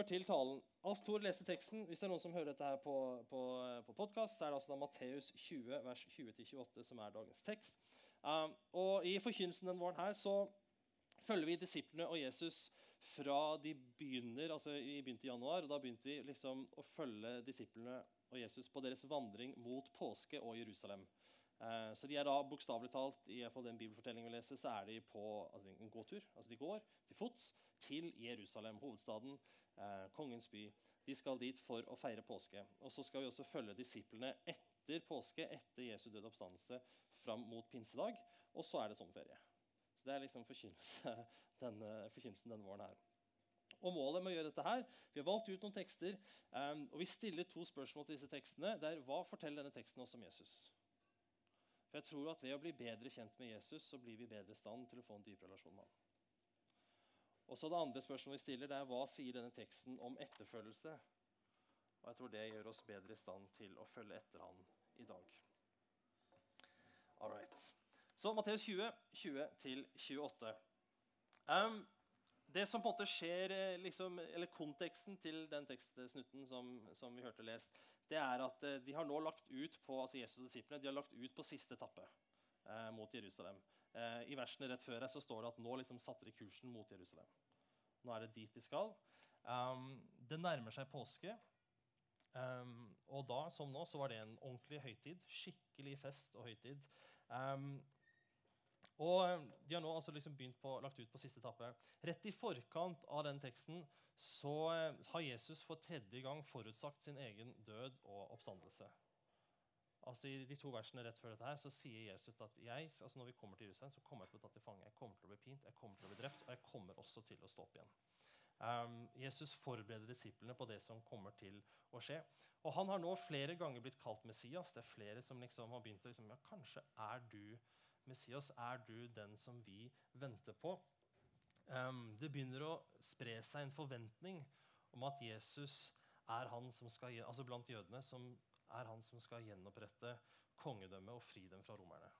over til talen. Alf Thor leser teksten. Hvis det er noen som hører dette her på, på, på podkast, så er det altså da Matteus 20, vers 20-28 som er dagens tekst. Um, og I forkynnelsen den våren her så følger vi disiplene og Jesus fra de begynner, altså Vi begynte i januar, og da begynte vi liksom å følge disiplene og Jesus på deres vandring mot påske og Jerusalem. Eh, så de er da bokstavelig talt i hvert fall den bibelfortellingen vi leser, så er de på altså en gåtur. altså De går til fots til Jerusalem, hovedstaden, eh, kongens by. De skal dit for å feire påske. Og Så skal vi også følge disiplene etter påske, etter Jesu døde oppstandelse, fram mot pinsedag. Og så er det sommerferie. Så Det er liksom forkynnelsen denne våren her. Og målet med å gjøre dette her, Vi har valgt ut noen tekster, um, og vi stiller to spørsmål til disse tekstene. Det er, Hva forteller denne teksten oss om Jesus? For jeg tror at Ved å bli bedre kjent med Jesus så blir vi bedre i stand til å få en dyp relasjon med ham. Og så Det andre spørsmålet vi stiller, det er hva sier denne teksten om etterfølgelse? Og jeg tror det gjør oss bedre i stand til å følge etter han i dag. All right. Så Matteus 20, 20-28. Um, det som på en måte skjer, eh, liksom, eller Konteksten til den tekstsnutten som, som, vi hørte lest, det er at eh, de har nå lagt ut på altså Jesus og disiplene, de har lagt ut på siste etappe eh, mot Jerusalem. Eh, I versene rett før så står det at nå liksom satte de kursen mot Jerusalem. Nå er det dit de skal. Um, det nærmer seg påske. Um, og da, som nå, så var det en ordentlig høytid. Skikkelig fest og høytid. Um, og eh, De har nå altså liksom på, lagt ut på siste etappe. Rett i forkant av den teksten så eh, har Jesus for tredje gang forutsagt sin egen død og oppstandelse. Altså I de to versene rett før dette her, så sier Jesus at jeg, altså når vi kommer til Jerusalem, så kommer jeg til å bli tatt til fange, jeg kommer til å bli pint, jeg kommer til å bli drept, og jeg kommer også til å stå opp igjen. Um, Jesus forbereder disiplene på det som kommer til å skje. Og Han har nå flere ganger blitt kalt Messias. Det er flere som liksom har begynt å liksom, ja, Kanskje er du Messias, er du den som vi venter på? Um, det begynner å spre seg en forventning om at Jesus er han som skal, altså blant jødene som er han som skal gjenopprette kongedømmet og fri dem fra romerne.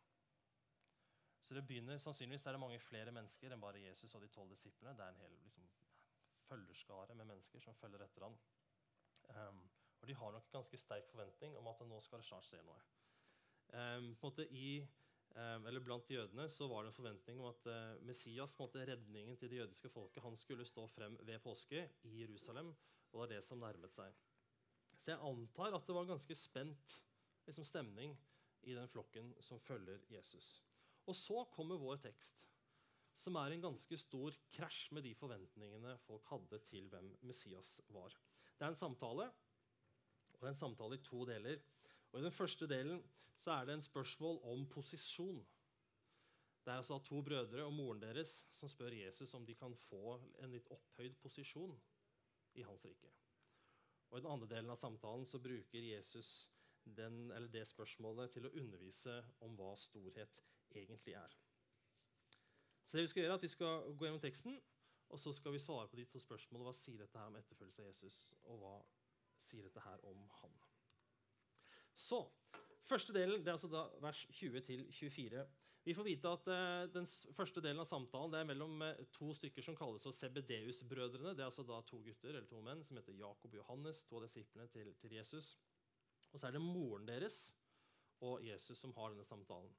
Så det begynner, Sannsynligvis er det mange flere mennesker enn bare Jesus og de tolv disiplene. Det er en hel liksom, følgerskare med mennesker som følger etter ham. Um, og de har nok en ganske sterk forventning om at nå skal det snart skje noe. Um, på en måte i um, eller Blant jødene så var det en forventning om at uh, Messias, måte, redningen til det jødiske folket, han skulle stå frem ved påske i Jerusalem. Og det var det som nærmet seg. Så jeg antar at det var ganske spent liksom, stemning i den flokken som følger Jesus. Og så kommer vår tekst, som er en ganske stor krasj med de forventningene folk hadde til hvem Messias var. Det er en samtale, og det er en samtale i to deler. Og I den første delen så er det en spørsmål om posisjon. Det er altså to brødre og moren deres som spør Jesus om de kan få en litt opphøyd posisjon i hans rike. Og I den andre delen av samtalen så bruker Jesus den, det spørsmålet til å undervise om hva storhet egentlig er. Så det Vi skal gjøre er at vi skal gå gjennom teksten, og så skal vi svare på de to spørsmålene. Hva sier dette her om etterfølgelse av Jesus, og hva sier dette her om han? Så, Første delen det er altså da vers 20-24. Vi får vite at uh, Den første delen av samtalen er mellom uh, to stykker som kalles Sebedeus-brødrene. Det er altså da to gutter eller to menn som heter Jakob og Johannes, to av disiplene til, til Jesus. Og så er det moren deres og Jesus som har denne samtalen.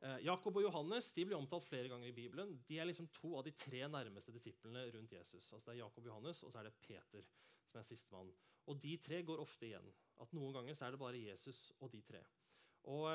Uh, Jakob og Johannes de blir omtalt flere ganger i Bibelen. De er liksom to av de tre nærmeste disiplene rundt Jesus. Altså det er Jakob Johannes, og så er det Peter som er sistemann. Og de tre går ofte igjen at noen ganger så er det bare Jesus og de tre. Og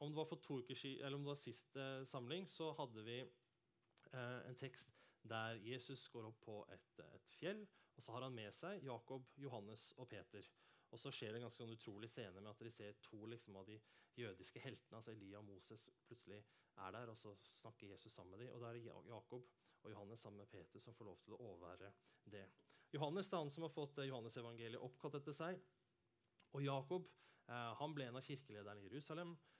Om det var for to uker siden, eller om det var sist eh, samling, så hadde vi eh, en tekst der Jesus går opp på et, et, fjell, og så har han med seg Jakob, Johannes og Peter. Og så skjer det en ganske sånn utrolig scene med at de ser to liksom, av de jødiske heltene, altså Elia og Moses, plutselig er der, og så snakker Jesus sammen med dem. Og da er det Jakob og Johannes sammen med Peter som får lov til å overvære det. Johannes er han som har fått Johannes-evangeliet oppkalt etter seg. Og Jakob eh, han ble en av kirkelederne i Jerusalem eh,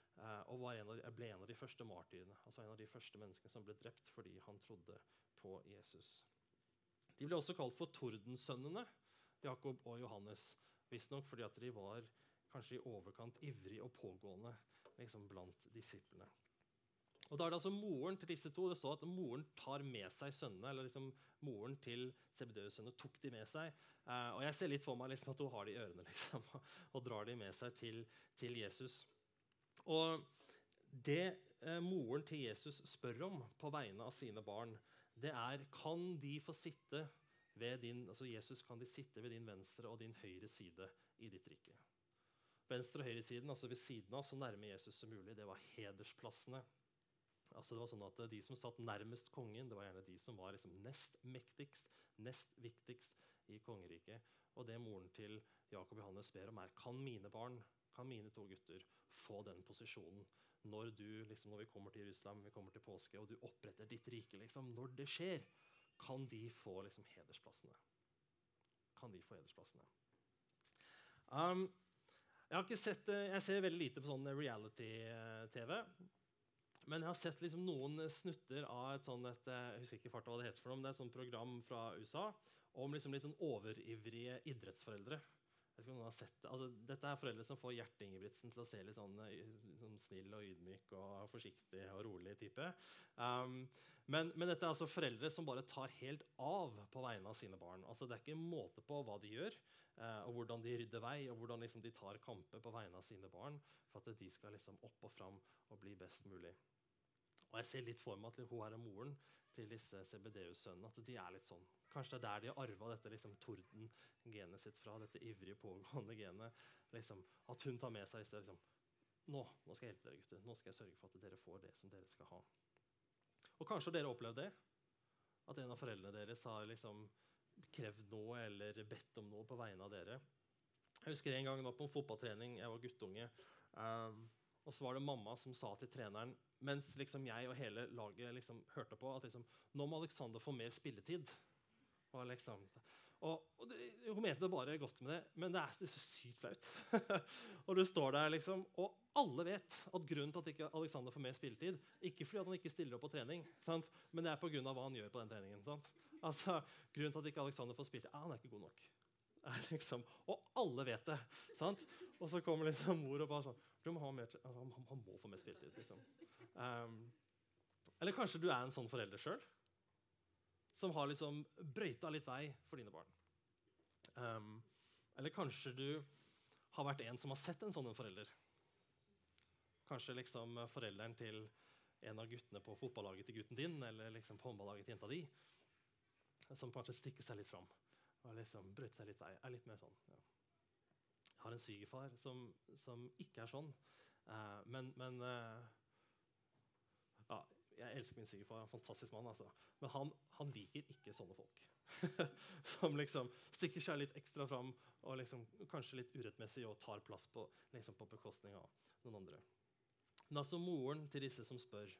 og en av, ble en av de første martyrene. Altså en av de første menneskene som ble drept fordi han trodde på Jesus. De ble også kalt for tordensønnene, Jakob og Johannes. Visstnok fordi at de var kanskje i overkant ivrig og pågående liksom blant disiplene. Og da er det altså moren til disse to. Det står at moren tar med seg sønnene. eller liksom Moren til Zebedeus' sønner tok de med seg. Eh, og jeg ser litt for meg liksom, at hun har de i ørene liksom, og, og drar de med seg til, til Jesus. Og det uh, moren til Jesus spør om på vegne av sine barn, det er kan de få sitte ved din, altså Jesus kan de sitte ved din venstre og din høyre side i ditt rike. Venstre- og høyresiden, altså ved siden av, så nærme Jesus som mulig, det var hedersplassene Altså det var sånn at De som satt nærmest kongen, det var gjerne de som var liksom nest mektigst, nest viktigst i kongeriket. Og det moren til Jakob Johannes ber om, er kan mine barn, kan mine to gutter, få den posisjonen når, du, liksom, når vi kommer til Jerusalem, vi kommer til påske, og du oppretter ditt rike. Liksom, når det skjer, kan de få liksom, hedersplassene. Kan de få hedersplassene. Um, jeg, sett, jeg, ser veldig lite på sånn reality-TV. Men jeg har sett liksom noen snutter av et sånt et, eh, jeg husker ikke hva det heter for noe, men det er et sånt program fra USA om liksom litt sånn overivrige idrettsforeldre. Vet ikke om noen har sett det. Altså, dette er foreldre som får Gjert Ingebrigtsen til å se litt sånn, eh, sånn snill og ydmyk og forsiktig og rolig type. Um, men, men, dette er altså foreldre som bare tar helt av på vegne av sine barn. Altså, det er ikke måte på hva de gjør, uh, og hvordan de rydder vei, og hvordan liksom, de tar kamper på vegne av sine barn for at de skal liksom, opp og fram og bli best mulig. Og jeg ser litt for meg at hun er moren til disse CBDU-sønnene. At de er litt sånn. Kanskje det er der de har arva dette liksom, torden-genet sitt fra. dette ivrige, pågående genet. Liksom, at hun tar med seg disse liksom, nå, nå, skal jeg hjelpe dere, gutter. Nå skal jeg sørge for at dere får det som dere skal ha. Og kanskje dere har opplevd det. At en av foreldrene deres har liksom krevd noe eller bedt om noe på vegne av dere. Jeg husker en gang jeg på en fotballtrening. Jeg var guttunge. Um, og så var det mamma som sa til treneren mens liksom jeg og hele laget liksom hørte på at liksom, nå må Alexander få mer spilletid. Og, liksom, og, og det, Hun mente det bare godt med det, men det er, det er så sykt flaut. og du står der liksom, og alle vet at grunnen til at ikke Alexander får mer spilletid, ikke fordi han ikke stiller opp på trening, sant? men det er pga. hva han gjør på den treningen. Sant? Altså, grunnen til at ikke Alexander får spilletid, er han er ikke god nok. Liksom, og alle vet det. Sant? Og så kommer liksom mor og bare sånn du må ha mer, altså, han, han, må få mer spilletid. Liksom. Um, eller kanskje du er en sånn forelder sjøl som har liksom brøyta litt vei for dine barn. Um, eller kanskje du har vært en som har sett en sånn en forelder. Kanskje liksom forelderen til en av guttene på fotballaget til gutten din eller liksom på håndballaget til jenta di, som kanskje stikker seg litt fram og liksom brøyter seg litt vei. er litt mer sånn, ja. Jeg har en svigerfar som, som, ikke er sånn. Uh, men, men uh, Jeg elsker min svigerfar. En fantastisk mann. Altså. Men han, han, liker ikke sånne folk. som liksom stikker seg litt ekstra fram og liksom, kanskje litt urettmessig og tar plass på, liksom på bekostning av noen andre. Men altså moren til disse som spør.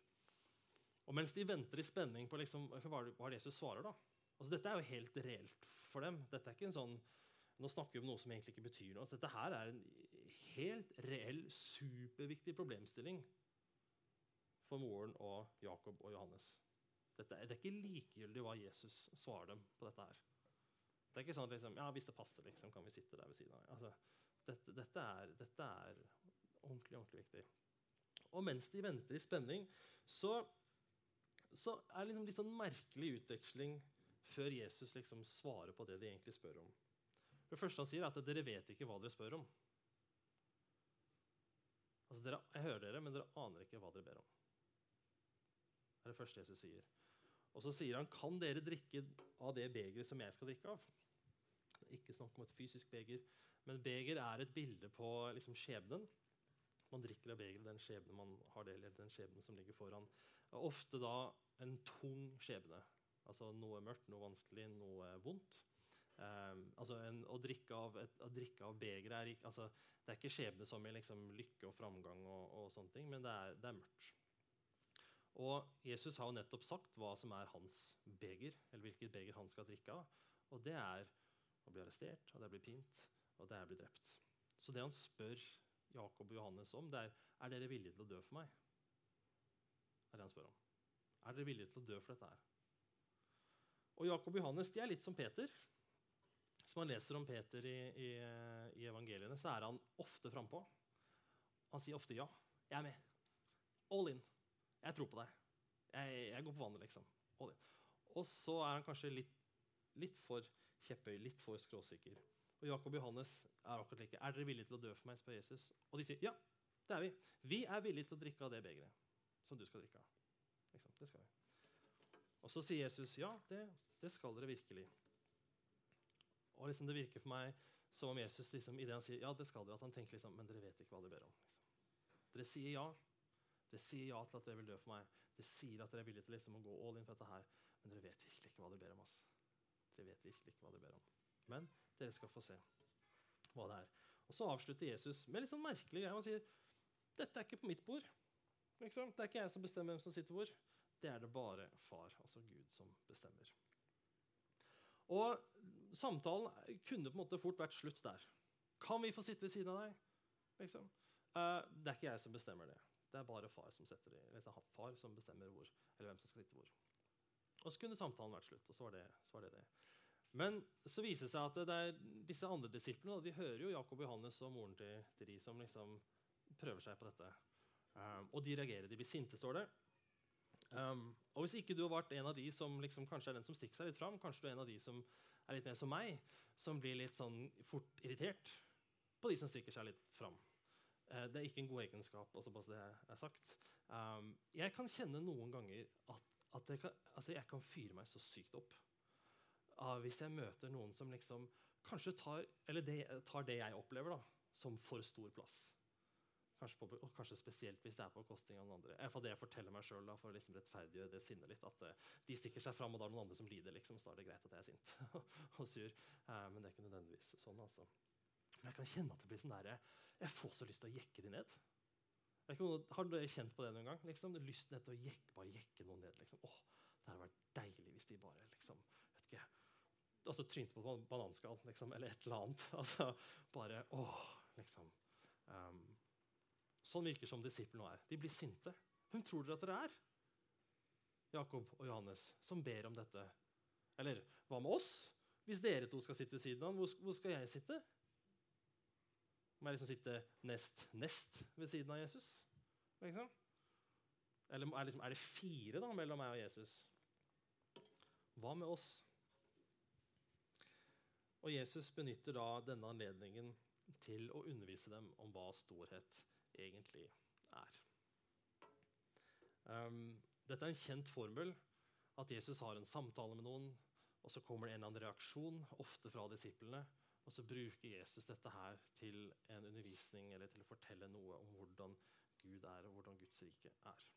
Og mens de venter i spenning på liksom, hva, hva Jesus svarer, da. Altså, dette er jo helt reelt for dem. Dette er ikke en sånn nå snakker vi om noe som egentlig ikke betyr noe. Altså, dette her er en helt reell, superviktig problemstilling for moren og Jakob og Johannes. Dette, det er ikke likegyldig hva Jesus svarer dem på dette her. Det er ikke sånn liksom, ja, hvis det passer, liksom, kan vi sitte der ved siden av. Altså, dette, dette, er, dette, er, ordentlig, ordentlig viktig. Og mens de venter i spenning, så, så er det liksom litt sånn merkelig utveksling før Jesus liksom svarer på det de egentlig spør om. Det første han sier, er at dere vet ikke hva dere spør om. Altså, dere, jeg hører dere, men dere aner ikke hva dere ber om. Det er det første Jesus sier. Og så sier han, kan dere drikke av det begeret som jeg skal drikke av? Det er ikke snakk om et fysisk beger, men beger er et bilde på liksom, skjebnen. Man drikker av begeret, den skjebnen man har det, eller den skjebnen som ligger foran. Er ofte da en tung skjebne. Altså noe mørkt, noe vanskelig, noe vondt. Um, altså en, å, drikke av, et, av begeret er, altså, er ikke skjebne som i liksom, lykke og framgang, og, og, sånne ting, men det er, det er, mørkt. Og Jesus har jo nettopp sagt hva som er hans beger, eller hvilket beger han skal drikke av. Og det er å bli arrestert, og det er å bli pint, og det er å bli drept. Så det han spør Jakob og Johannes om, det er er dere villige til å dø for meg. Er det han spør om. Er dere villige til å dø for dette her? Og Jakob og Johannes de er litt som Peter. Hvis man leser om Peter i, i, i evangeliene, så er han ofte frampå. Han sier ofte ja. 'Jeg er med. All in. Jeg tror på deg. Jeg, jeg går på vannet, liksom. Og, så er han kanskje litt, litt for kjepphøy, litt for skråsikker. Og Jakob og Johannes er akkurat like. Er dere villige til å dø for meg? spør Jesus. Og de sier ja, det er vi. Vi er villige til å drikke av det begeret som du skal drikke av. Liksom, det skal vi. Og så sier Jesus ja, det, det skal dere virkelig. Og liksom det virker for meg som om Jesus liksom, i det han sier, ja, det skal dere, at han tenker liksom, men dere vet ikke hva dere ber om. Liksom. Dere sier ja. Dere sier ja til at dere vil dø for meg. Dere sier at dere er villige til liksom, å gå all in på dette her. Men dere vet virkelig ikke hva dere ber om. Altså. Dere vet virkelig ikke hva dere ber om. Men dere skal få se hva det er. Og Så avslutter Jesus med litt sånn merkelig greie. Han sier dette er ikke på mitt bord. Det er ikke jeg som bestemmer hvem som sitter hvor. Det er det bare far, altså Gud, som bestemmer. Og Samtalen kunne på en måte fort vært slutt der. Kan vi få sitte ved siden av deg? Liksom. Uh, det er ikke jeg som bestemmer det. Det er bare far som, setter far som bestemmer hvor, eller hvem som skal sitte hvor. Og så kunne samtalen vært slutt. og så var det så var det, det. Men så viser det seg at det er disse andre disiplene de hører jo Jakob og Johannes og moren til, til de som liksom prøver seg på dette. Um, og de reagerer. De blir sinte, står det. Um, og hvis ikke du har vært en av de som liksom, kanskje er den som stikker seg litt fram, kanskje du er en av de som er litt mer som meg, som blir litt sånn fort irritert på de som stikker seg litt fram. Uh, det er ikke en god egenskap. altså bare så det er sagt. Um, jeg kan kjenne noen ganger at, at jeg, kan, altså jeg, kan, fyre meg så sykt opp uh, hvis jeg møter noen som liksom kanskje tar, det, tar det jeg opplever, da, som for stor plass. Kanskje, på, og kanskje spesielt hvis det er på kosting av noen andre. I fall det jeg forteller meg selv, for å liksom rettferdiggjøre det sinnet litt. At uh, de stikker seg fram, og da er det noen andre som lider. Liksom, så da er det greit at jeg er sint og sur. Uh, men det er ikke nødvendigvis sånn. altså. Men jeg kan kjenne at det blir sånn der, Jeg får så lyst til å jekke de ned. Har du kjent på det noen gang? Liksom? Lyst til å jekke, bare jekke noen ned. Liksom. Åh, det hadde vært deilig hvis de bare liksom, vet ikke, altså trynte på ban bananskall liksom, eller et eller annet. Altså, bare åh, liksom. Um, Sånn virker som disiplene nå er. De blir sinte. Hvem tror dere at dere er? Jakob og Johannes, som ber om dette. Eller hva med oss? Hvis dere to skal sitte ved siden av, hvor, hvor skal jeg sitte? Må jeg liksom sitte nest nest ved siden av Jesus? Liksom? Eller er, liksom, er det fire da mellom meg og Jesus? Hva med oss? Og Jesus benytter da denne anledningen til å undervise dem om hva storhet egentlig er. Um, dette er en kjent formel. At Jesus har en samtale med noen, og så kommer det en eller annen reaksjon, ofte fra disiplene. Og så bruker Jesus dette her til en undervisning eller til å fortelle noe om hvordan Gud er, og hvordan Guds rike er.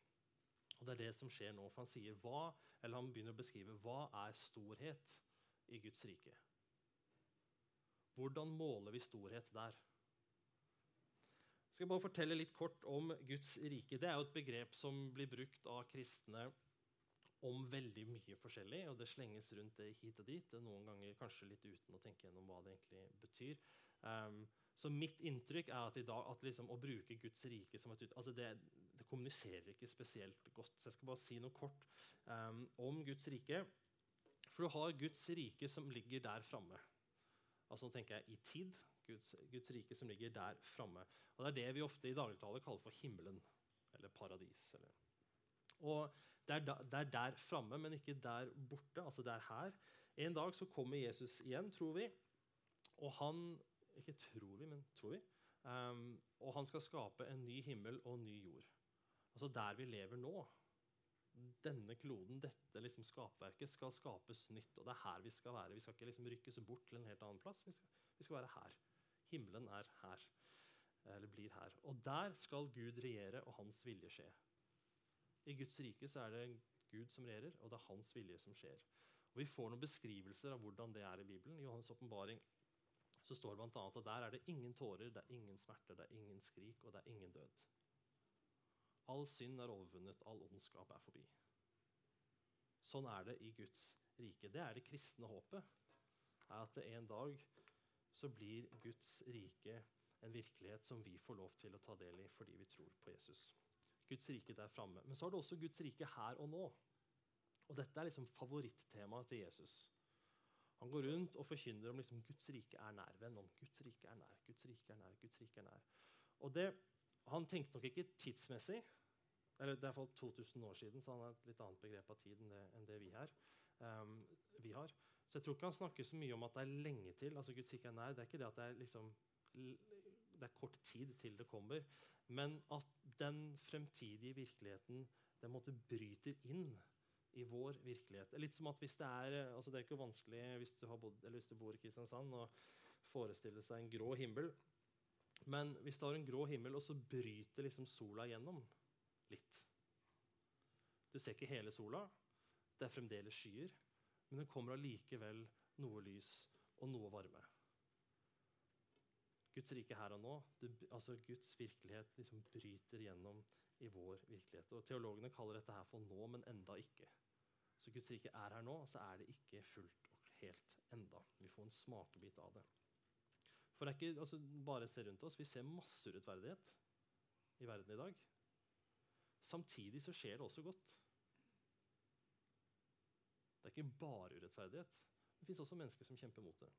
Og Det er det som skjer nå. for Han sier hva, eller han begynner å beskrive hva er storhet i Guds rike. Hvordan måler vi storhet der? Jeg skal bare fortelle litt kort om Guds rike. Det er jo et begrep som blir brukt av kristne om veldig mye forskjellig. og Det slenges rundt det hit og dit, noen ganger kanskje litt uten å tenke gjennom hva det egentlig betyr. Um, så mitt inntrykk er at, i dag, at liksom, å bruke Guds rike som et altså det, det, kommuniserer ikke spesielt godt. Så jeg skal bare si noe kort um, om Guds rike. For du har Guds rike som ligger der framme. Altså nå tenker jeg i tid. Guds, Guds, rike som ligger der framme. Og Det er det vi ofte i dagligtale kaller for himmelen, eller paradis. Eller. Og det er, da, det er der framme, men ikke der borte. altså det er her. En dag så kommer Jesus igjen, tror vi. Og han Ikke tror vi, men tror vi. Um, og han skal skape en ny himmel og en ny jord. Altså der vi lever nå. Denne kloden, dette liksom skapverket, skal skapes nytt. Og det er her vi skal være. Vi skal ikke liksom rykkes bort til en helt annen plass. Vi skal, vi skal være her. Himmelen er her. Eller blir her. Og der skal Gud regjere, og hans vilje skje. I Guds rike så er det Gud som regjerer, og det er hans vilje som skjer. Og Vi får noen beskrivelser av hvordan det er i Bibelen. I Johannes' åpenbaring står det bl.a. at der er det ingen tårer, det er ingen smerter, det er ingen skrik, og det er ingen død. All synd er overvunnet, all ondskap er forbi. Sånn er det i Guds rike. Det er det kristne håpet. er At en dag så blir Guds rike en virkelighet som vi får lov til å ta del i fordi vi tror på Jesus. Guds rike der framme. Men så har du også Guds rike her og nå. Og Dette er liksom favorittemaet til Jesus. Han går rundt og forkynner om liksom, Guds rike er nær. Venn om Guds rike er nær. Guds rike er nær, Guds rike er nær. Og det, Han tenkte nok ikke tidsmessig, Eller det er iallfall 2000 år siden, så han har et litt annet begrep av tid enn det, enn det vi, her, um, vi, har. Så jeg tror ikke han snakker så mye om at det er lenge til. altså Guds rike er nær. Det er ikke det at det er, liksom, det er kort tid til det kommer. Men at den fremtidige virkeligheten den måtte bryter inn i vår virkelighet. Litt som at hvis Det er altså det er ikke vanskelig hvis du, bodd, hvis du bor i Kristiansand å forestille seg en grå himmel. Men hvis du har en grå himmel, og så bryter liksom sola gjennom litt Du ser ikke hele sola. Det er fremdeles skyer. Men det kommer allikevel noe lys og noe varme. Guds rike her og nå, det, altså Guds virkelighet liksom bryter gjennom i vår virkelighet. Og Teologene kaller dette her for nå, men enda ikke. Så Guds rike er her nå, så er det ikke fullt og helt enda. Vi får en smakebit av det. For det er ikke altså, bare se rundt oss. Vi ser masse urettferdighet i verden i dag. Samtidig så skjer det også godt. Det er ikke bare urettferdighet. Det fins også mennesker som kjemper mot det.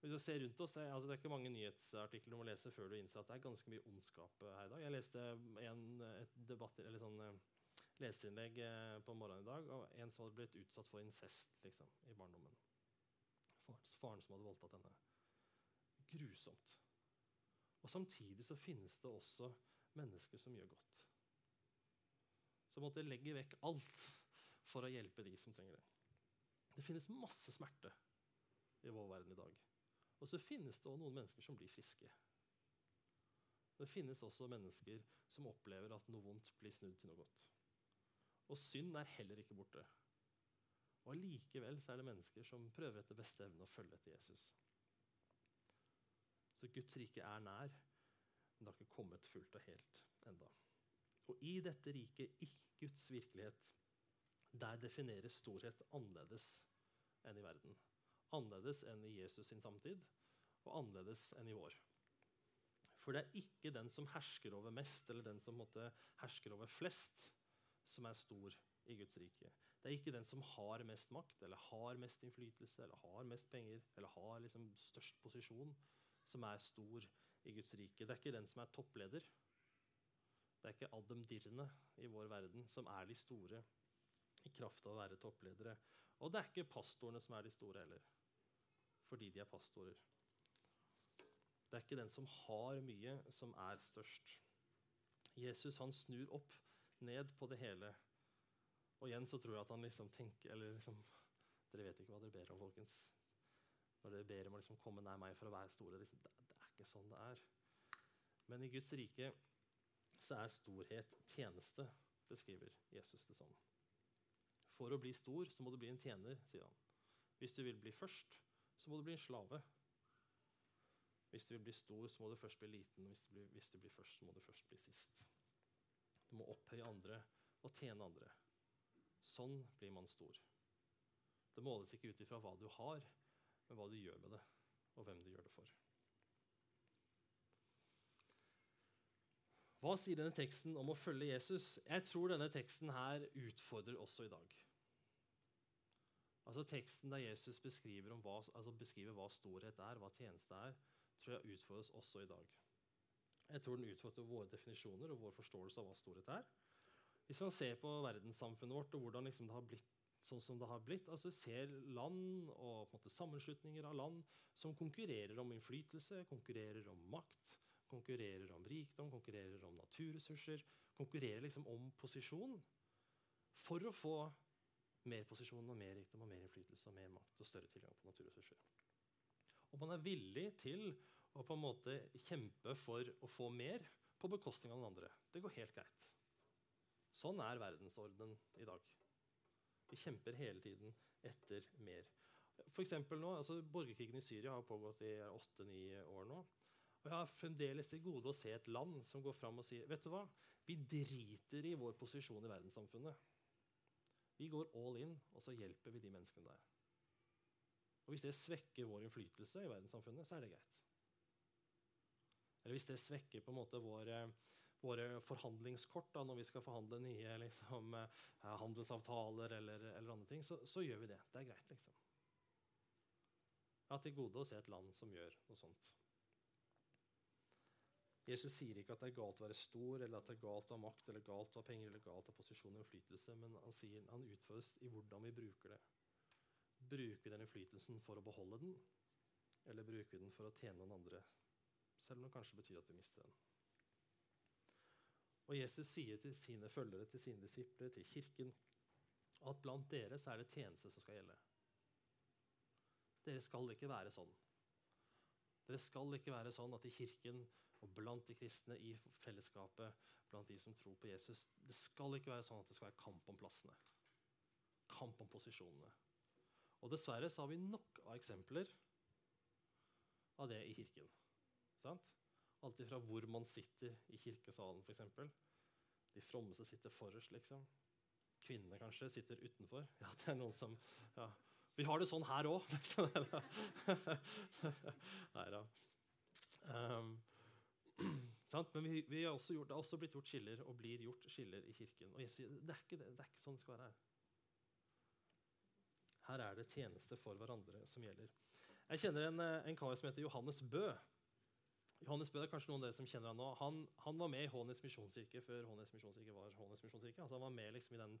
Hvis du ser rundt oss, det, altså det er ikke mange nyhetsartikler du må lese før du innser at det er ganske mye ondskap her i dag. Jeg leste en, et debatt, eller sånn, uh, leserinnlegg uh, på morgenen i dag av en som hadde blitt utsatt for incest liksom, i barndommen. Faren som hadde voldtatt henne. Grusomt. Og Samtidig så finnes det også mennesker som gjør godt. Som måtte legge vekk alt for å hjelpe de som trenger det. Det finnes masse smerte i vår verden i dag. Og så finnes det også noen mennesker som blir friske. Det finnes også mennesker som opplever at noe vondt blir snudd til noe godt. Og synd er heller ikke borte. Og Allikevel er det mennesker som prøver etter beste evne å følge etter Jesus. Så Guds rike er nær, men det har ikke kommet fullt og helt enda. Og i dette riket, i Guds virkelighet, der defineres storhet annerledes enn i verden. Annerledes enn i Jesus sin samtid, og annerledes enn i vår. For det er ikke den som hersker over mest, eller den som måtte hersker over flest, som er stor i Guds rike. Det er ikke den som har mest makt, eller har mest innflytelse, eller har mest penger, eller har liksom størst posisjon, som er stor i Guds rike. Det er ikke den som er toppleder. Det er ikke Adam Dirne i vår verden som er de store i kraft av å være toppledere. Og det er ikke pastorene som er de store heller, fordi de er pastorer. Det er ikke den som har mye, som er størst. Jesus han snur opp ned på det hele. Og igjen så tror jeg at han liksom tenker eller liksom, Dere vet ikke hva dere ber om, folkens. Når dere ber om å liksom komme nær meg for å være store. Liksom, det, det, er ikke sånn det er. Men i Guds rike så er storhet tjeneste, beskriver Jesus det sånn. For å bli stor så må du bli en tjener, sier han. Hvis du vil bli først, så må du bli en slave. Hvis du vil bli stor, så må du først bli liten. Hvis du blir, hvis du blir først, så må du først bli sist. Du må opphøye andre og tjene andre. Sånn blir man stor. Det måles ikke ut ifra hva du har, men hva du gjør med det, og hvem du gjør det for. Hva sier denne teksten om å følge Jesus? Jeg tror denne teksten her utfordrer også i dag. Altså Teksten der Jesus beskriver, hva, altså beskriver, hva, storhet er, hva tjeneste er, tror jeg utfordres også i dag. Jeg tror den utfordrer våre definisjoner og vår forståelse av hva storhet er. Hvis man ser på verdenssamfunnet vårt og hvordan liksom det har blitt sånn som det har blitt, altså ser land og måte, sammenslutninger av land som konkurrerer om innflytelse, konkurrerer om makt, konkurrerer om rikdom, konkurrerer om naturressurser, konkurrerer liksom om posisjon for å få mer posisjon og mer rikdom og mer innflytelse og mer makt og større tilgang på naturressurser. Og man er villig til å på en måte kjempe for å få mer på bekostning av den andre. Det går helt greit. Sånn er verdensordenen i dag. Vi kjemper hele tiden etter mer. For nå, altså Borgerkrigen i Syria har pågått i åtte-ni år nå. Og Jeg har fremdeles til gode å se et land som går fram og sier vet du hva, vi driter i vår posisjon i verdenssamfunnet. Vi går all in, og så hjelper vi de menneskene der. Og Hvis det svekker vår innflytelse i verdenssamfunnet, så er det greit. Eller hvis det svekker på en måte våre, våre forhandlingskort da, når vi skal forhandle nye liksom, eh, handelsavtaler eller, eller, andre ting, så, så, gjør vi det. Det er greit, liksom. Jeg har til gode å se et land som gjør noe sånt. Jesus sier ikke at det er galt å være stor, eller at det er galt å ha makt, eller galt å ha penger, eller galt å ha posisjon og innflytelse, men han, sier, han utfordres i hvordan vi bruker det. Bruker vi den innflytelsen for å beholde den, eller bruker vi den for å tjene noen andre? Selv om det kanskje betyr at vi mister den. Og Jesus sier til sine følgere, til sine disipler, til kirken, at blant dere så er det tjeneste som skal gjelde. Dere skal ikke være sånn. Dere skal ikke være sånn at i kirken og blant de kristne i fellesskapet, blant de som tror på Jesus Det skal ikke være sånn at det skal være kamp om plassene. Kamp om posisjonene. Og dessverre så har vi nok av eksempler av det i kirken. Alt fra hvor man sitter i kirkesalen, f.eks. De frommeste sitter forrest, liksom. Kvinnene kanskje sitter utenfor. Ja, det er noen som ja, vi har det sånn her òg. Nei da. Um, Men vi, vi har gjort, det har også blitt gjort skiller og blir gjort skiller i kirken. Og Jesus, det, er ikke det, det er ikke sånn det skal være her. Her er det tjeneste for hverandre som gjelder. Jeg kjenner en, eh, en kar som heter Johannes Bø. Johannes Bø, det er kanskje noen av dere som kjenner Han nå. Han, han var med i Hånes misjonskirke før Hånes misjonskirke var Hånes misjonskirke. Altså han var med liksom i den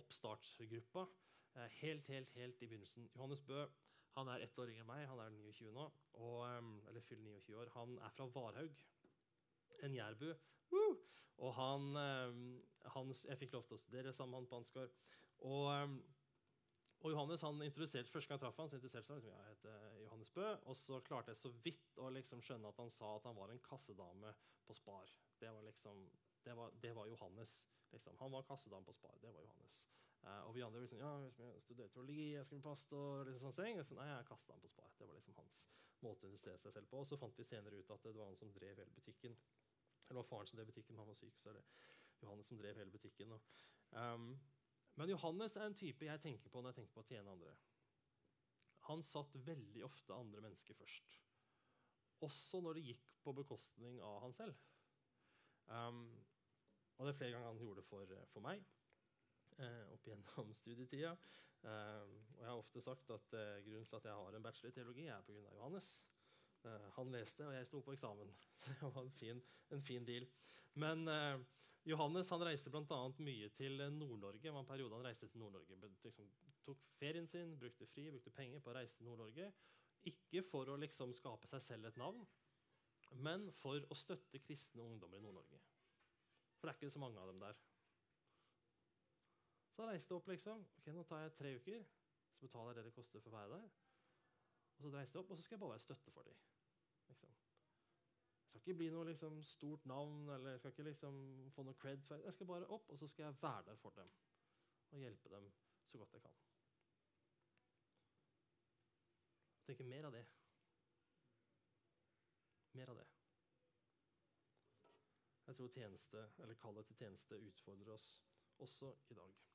oppstartsgruppa helt, helt, helt i begynnelsen. Johannes Bø han er ett år yngre enn meg. Han er 29 nå. Og, eller fyller 29 år. Han er fra Varhaug, en jærbu. Uh! Og han, han, Jeg fikk lov til å studere sammen med han på Ansgar. Og, og, Johannes han introduserte, Første gang jeg traff han, så introduserte han liksom, jeg heter Johannes Bø. Og så klarte jeg så vidt å liksom skjønne at han sa at han var en kassedame på Spar. Det var liksom, det var, det var Johannes. Liksom. Han var kassedame på Spar. Det var Johannes. Uh, og vi andre var liksom, ja, jeg studerer teologi, jeg skal bli pastor. og liksom sånne ting. Så, nei, jeg kasta han på spar. Det var liksom hans måte å investere seg selv på. Og så fant vi senere ut at det var han som drev hele butikken. Eller var faren som drev butikken, han var syk. så er det Johannes som drev hele butikken. Og, um, men Johannes er en type jeg tenker på når jeg tenker på å tjene andre. Han satt veldig ofte andre mennesker først. Også når det gikk på bekostning av han selv. Um, og det er flere ganger han gjorde det for, for meg eh, opp gjennom studietida. Eh, og jeg har ofte sagt at eh, grunnen til at jeg har en bachelor i teologi, er pga. Johannes. Eh, han leste, og jeg sto på eksamen. det var en fin, en fin deal. Men eh, Johannes han reiste bl.a. mye til Nord-Norge. Det var en periode han reiste til Nord-Norge. Liksom, tok ferien sin, brukte fri, brukte penger på å reise til Nord-Norge. Ikke for å liksom skape seg selv et navn, men for å støtte kristne ungdommer i Nord-Norge. For det er ikke så mange av dem der. Så jeg reiste opp, liksom. ok, Nå tar jeg tre uker, så betaler jeg det det koster for å være der. Og så reiste jeg opp, og så skal jeg bare være støtte for dem. Liksom. Jeg skal ikke bli noe liksom, stort navn eller jeg skal ikke liksom, få noe cred. Jeg skal bare opp, og så skal jeg være der for dem og hjelpe dem så godt jeg kan. Jeg tenker mer av det. Mer av det. Jeg tror tjeneste, eller kallet til tjeneste utfordrer oss også i dag.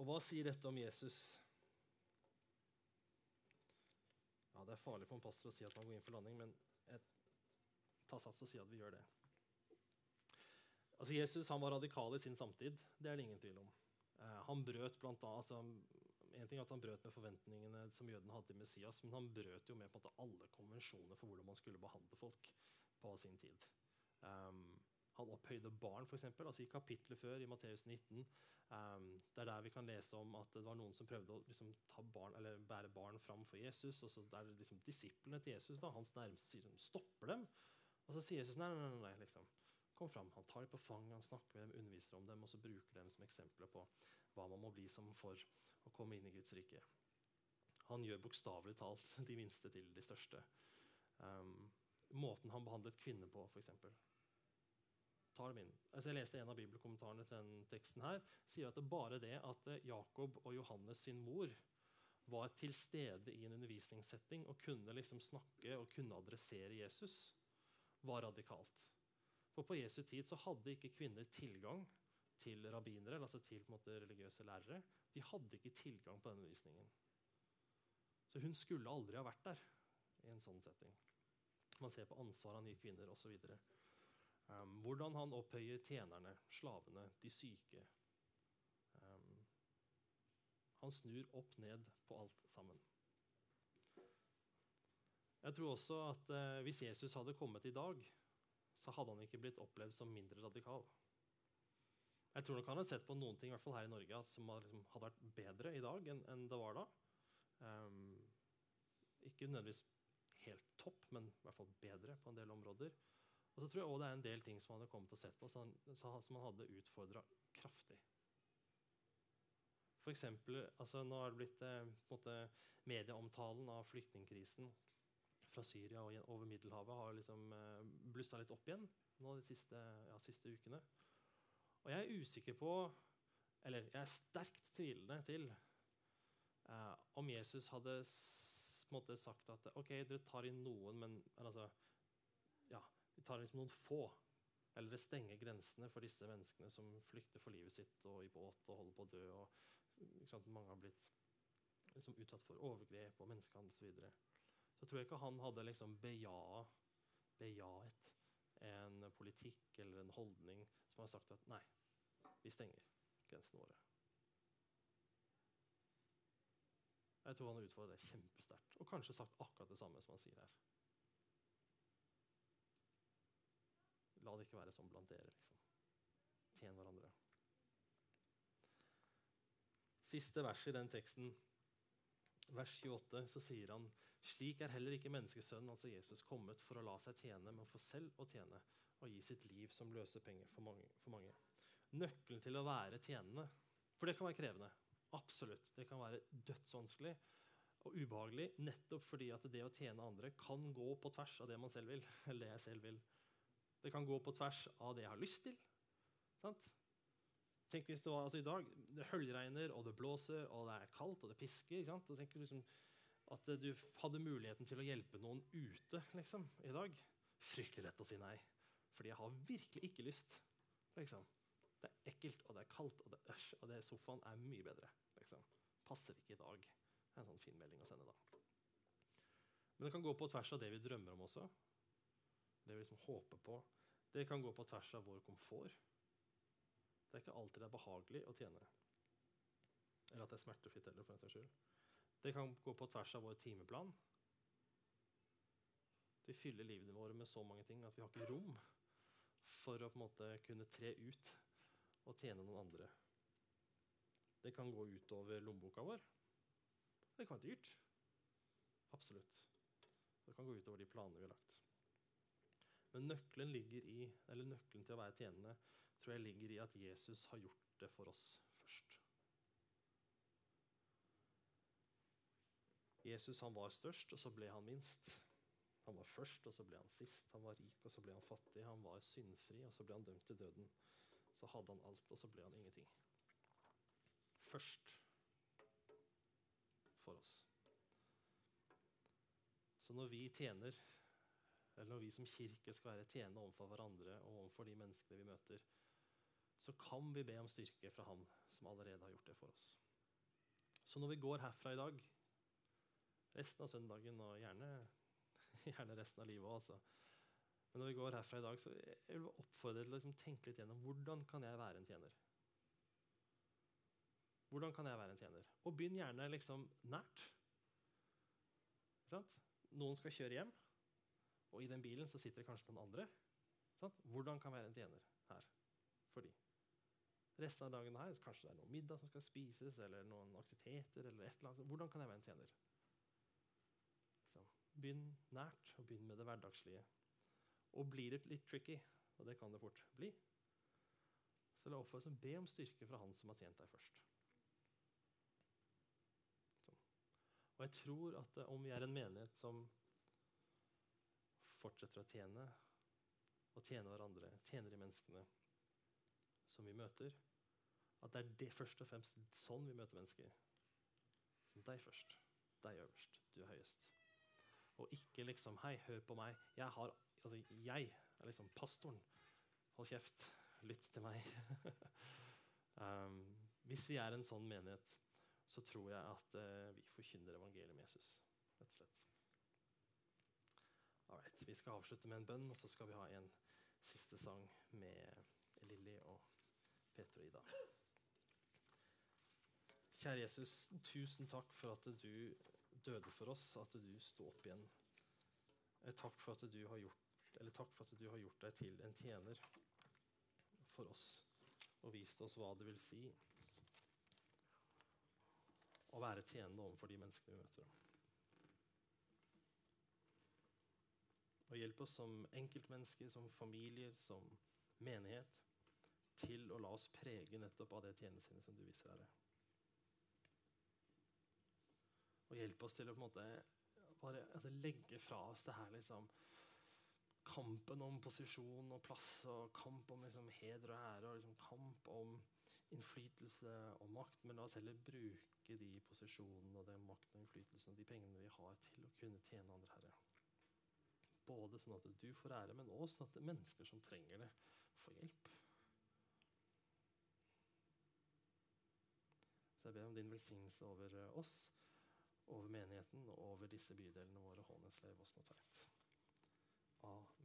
Og hva sier dette om Jesus? Ja, Det er farlig for en pastor å si at man går inn for landing, men jeg tar sats og sier at vi gjør det. Altså, Jesus han var radikal i sin samtid. Det er det ingen tvil om. Eh, han brøt blant annet, altså, en ting er at han brøt med forventningene som jødene hadde til Messias, men han brøt jo med måte alle konvensjoner for hvordan man skulle behandle folk på sin tid. Um, han opphøyde barn, f.eks. Altså I kapittelet før, i Matteus 19, um, det er der vi kan lese om at det var noen som prøvde å liksom, barn, bære barn fram for Jesus. og så der liksom, Disiplene til Jesus, da, hans nærmeste, sier, som stopper dem. Og så sier Jesus nei, nei, nei, nei liksom. kom fram. Han tar dem på fanget, han snakker med dem, underviser om dem og så bruker dem som eksempler på hva man må bli som for å komme inn i Guds rike. Han gjør bokstavelig talt de minste til de største. Um, måten han behandlet kvinner på, f.eks tar dem inn. Altså jeg leste En av bibelkommentarene til denne teksten her, sier at det bare det at eh, Jakob og Johannes sin mor var til stede i en undervisningssetting og kunne liksom snakke og kunne adressere Jesus, var radikalt. For på Jesu tid så hadde ikke kvinner tilgang til rabbinere, altså til måte, religiøse lærere. De hadde ikke tilgang på den undervisningen. Så hun skulle aldri ha vært der i en sånn setting. Man ser på ansvaret han gir kvinner osv. Um, hvordan han opphøyer tjenerne, slavene, de syke. Um, han snur opp ned på alt sammen. Jeg tror også at eh, hvis Jesus hadde kommet i dag, så hadde han ikke blitt opplevd som mindre radikal. Jeg tror nok han hadde sett på noen ting i hvert fall her i Norge, som hadde, liksom, hadde vært bedre i dag enn, enn det var da. Um, ikke nødvendigvis helt topp, men i hvert fall bedre på en del områder. Og så tror jeg også det er en del ting som han hadde kommet og sett på, som han, hadde utfordra kraftig. For eksempel, altså Nå har det blitt eh, måte, Medieomtalen av flyktningkrisen fra Syria og over Middelhavet har liksom eh, blussa litt opp igjen nå de siste, ja, siste ukene. Og jeg er usikker på Eller jeg er sterkt tvilende til eh, om Jesus hadde måte, sagt at OK, dere tar inn noen, men, altså vi tar liksom noen få. Eller det stenger grensene for disse menneskene som flykter for livet sitt og i båt og holder på å dø. og Mange har blitt liksom, utsatt for overgrep og menneskehandel osv. Så, så tror jeg ikke han hadde liksom beja, bejaet en politikk eller en holdning som har sagt at nei, vi stenger grensene våre. Jeg tror han har utfordret det kjempesterkt. Og kanskje sagt akkurat det samme som han sier her. Det ikke være sånn blant dere, liksom. Tjen hverandre. Siste vers i den teksten, vers 28, så sier han slik er heller ikke menneskesønnen, altså Jesus, kommet for å la seg tjene, men for selv å tjene og gi sitt liv som løsepenger for. For mange. Nøkkelen til å være tjenende For det kan være krevende. Absolutt. Det kan være dødsvanskelig og ubehagelig nettopp fordi at det å tjene andre kan gå på tvers av det man selv vil. eller det jeg selv vil. Det kan gå på tvers av det jeg har lyst til. Sant? Tenk hvis det var altså i dag det høljregner, og det blåser, og det er kaldt, og det pisker. Sant? Og tenk liksom at du hadde muligheten til å hjelpe noen ute liksom, i dag. Fryktelig lett å si nei. Fordi jeg har virkelig ikke lyst. Liksom. Det er ekkelt, og det er kaldt, og det, æsj, og det sofaen er mye bedre. Liksom. Passer ikke i dag. Det er en sånn fin melding å sende, da. Men det kan gå på tvers av det vi drømmer om også. Det vi liksom håper på. Det kan gå på tvers av vår komfort. Det er ikke alltid det er behagelig å tjene. Eller at det er smertefritt heller, for den saks skyld. Det kan gå på tvers av vår timeplan. Vi fyller livene våre med så mange ting at vi har ikke rom for å på en måte kunne tre ut og tjene noen andre. Det kan gå utover lommeboka vår. Det kan være dyrt. Absolutt. Det kan gå utover de planene vi har lagt. Men nøkkelen, i, nøkkelen til å være tjenende tror jeg ligger i at Jesus har gjort det for oss først. Jesus han var størst, og så ble han minst. Han var først, og så ble han sist. Han var rik, og så ble han fattig. Han var syndfri, og så ble han dømt til døden. Så hadde han alt, og så ble han ingenting. Først for oss. Så når vi tjener, eller når vi som kirke skal være tjene overfor hverandre og overfor de menneskene vi møter, så kan vi be om styrke fra Han som allerede har gjort det for oss. Så når vi går herfra i dag, resten av søndagen og gjerne gjerne resten av livet òg. Altså. Men når vi går herfra i dag, så jeg vil jeg oppfordre til å liksom tenke litt gjennom hvordan kan jeg være en tjener. Hvordan kan jeg være en tjener? Og begynn gjerne liksom nært. Noen skal kjøre hjem, og i den bilen så sitter det kanskje noen andre. Hvordan kan jeg være en tjener her for de? Resten av dagen her, Kanskje det er noen middag som skal spises, eller noen aktiviteter. eller et eller annet. Hvordan kan jeg være en tjener? Begynn nært, og begynn med det hverdagslige. Og blir det litt tricky, og det kan det fort bli, så la oppfordre som be om styrke fra Han som har tjent deg først. Sånn. Og jeg tror at eh, om vi er en menighet som fortsetter å tjene, og tjene hverandre, tjene de menneskene som vi møter, at det er det først og fremst sånn vi møter mennesker. Som deg først, deg øverst, du er høyest. Og ikke liksom Hei, hør på meg. Jeg, har, altså, jeg er liksom pastoren. Hold kjeft. Lytt til meg. um, hvis vi er en sånn menighet, så tror jeg at uh, vi forkynner evangeliet med Jesus. rett og slett. Vi skal avslutte med en bønn, og så skal vi ha en siste sang med Lilly og Peter og Ida. Kjære Jesus, tusen takk for at du døde for oss, at du sto opp igjen Eh, takk for at du har gjort, at du har gjort deg til en tjener for oss og vist oss hva det vil si å være tjenende overfor de menneskene vi møter. Og hjelp oss som enkeltmennesker, som familier, som menighet til å la oss prege nettopp av det tjenestesinnet som du viser, Herre. Og hjelp oss til å på en måte bare altså, legge fra oss det her liksom kampen om posisjon og plass og kamp om liksom, heder og ære og liksom, kamp om innflytelse og makt. Men la oss heller bruke de posisjonene og den makten og innflytelsen og de pengene vi har, til å kunne tjene andre herre. Både sånn at du får ære, men også sånn at mennesker som trenger det, får hjelp. Så jeg ber om din velsignelse over eh, oss, over menigheten og over disse bydelene våre, Hånesleiv, Åsne og Tveit. Amen.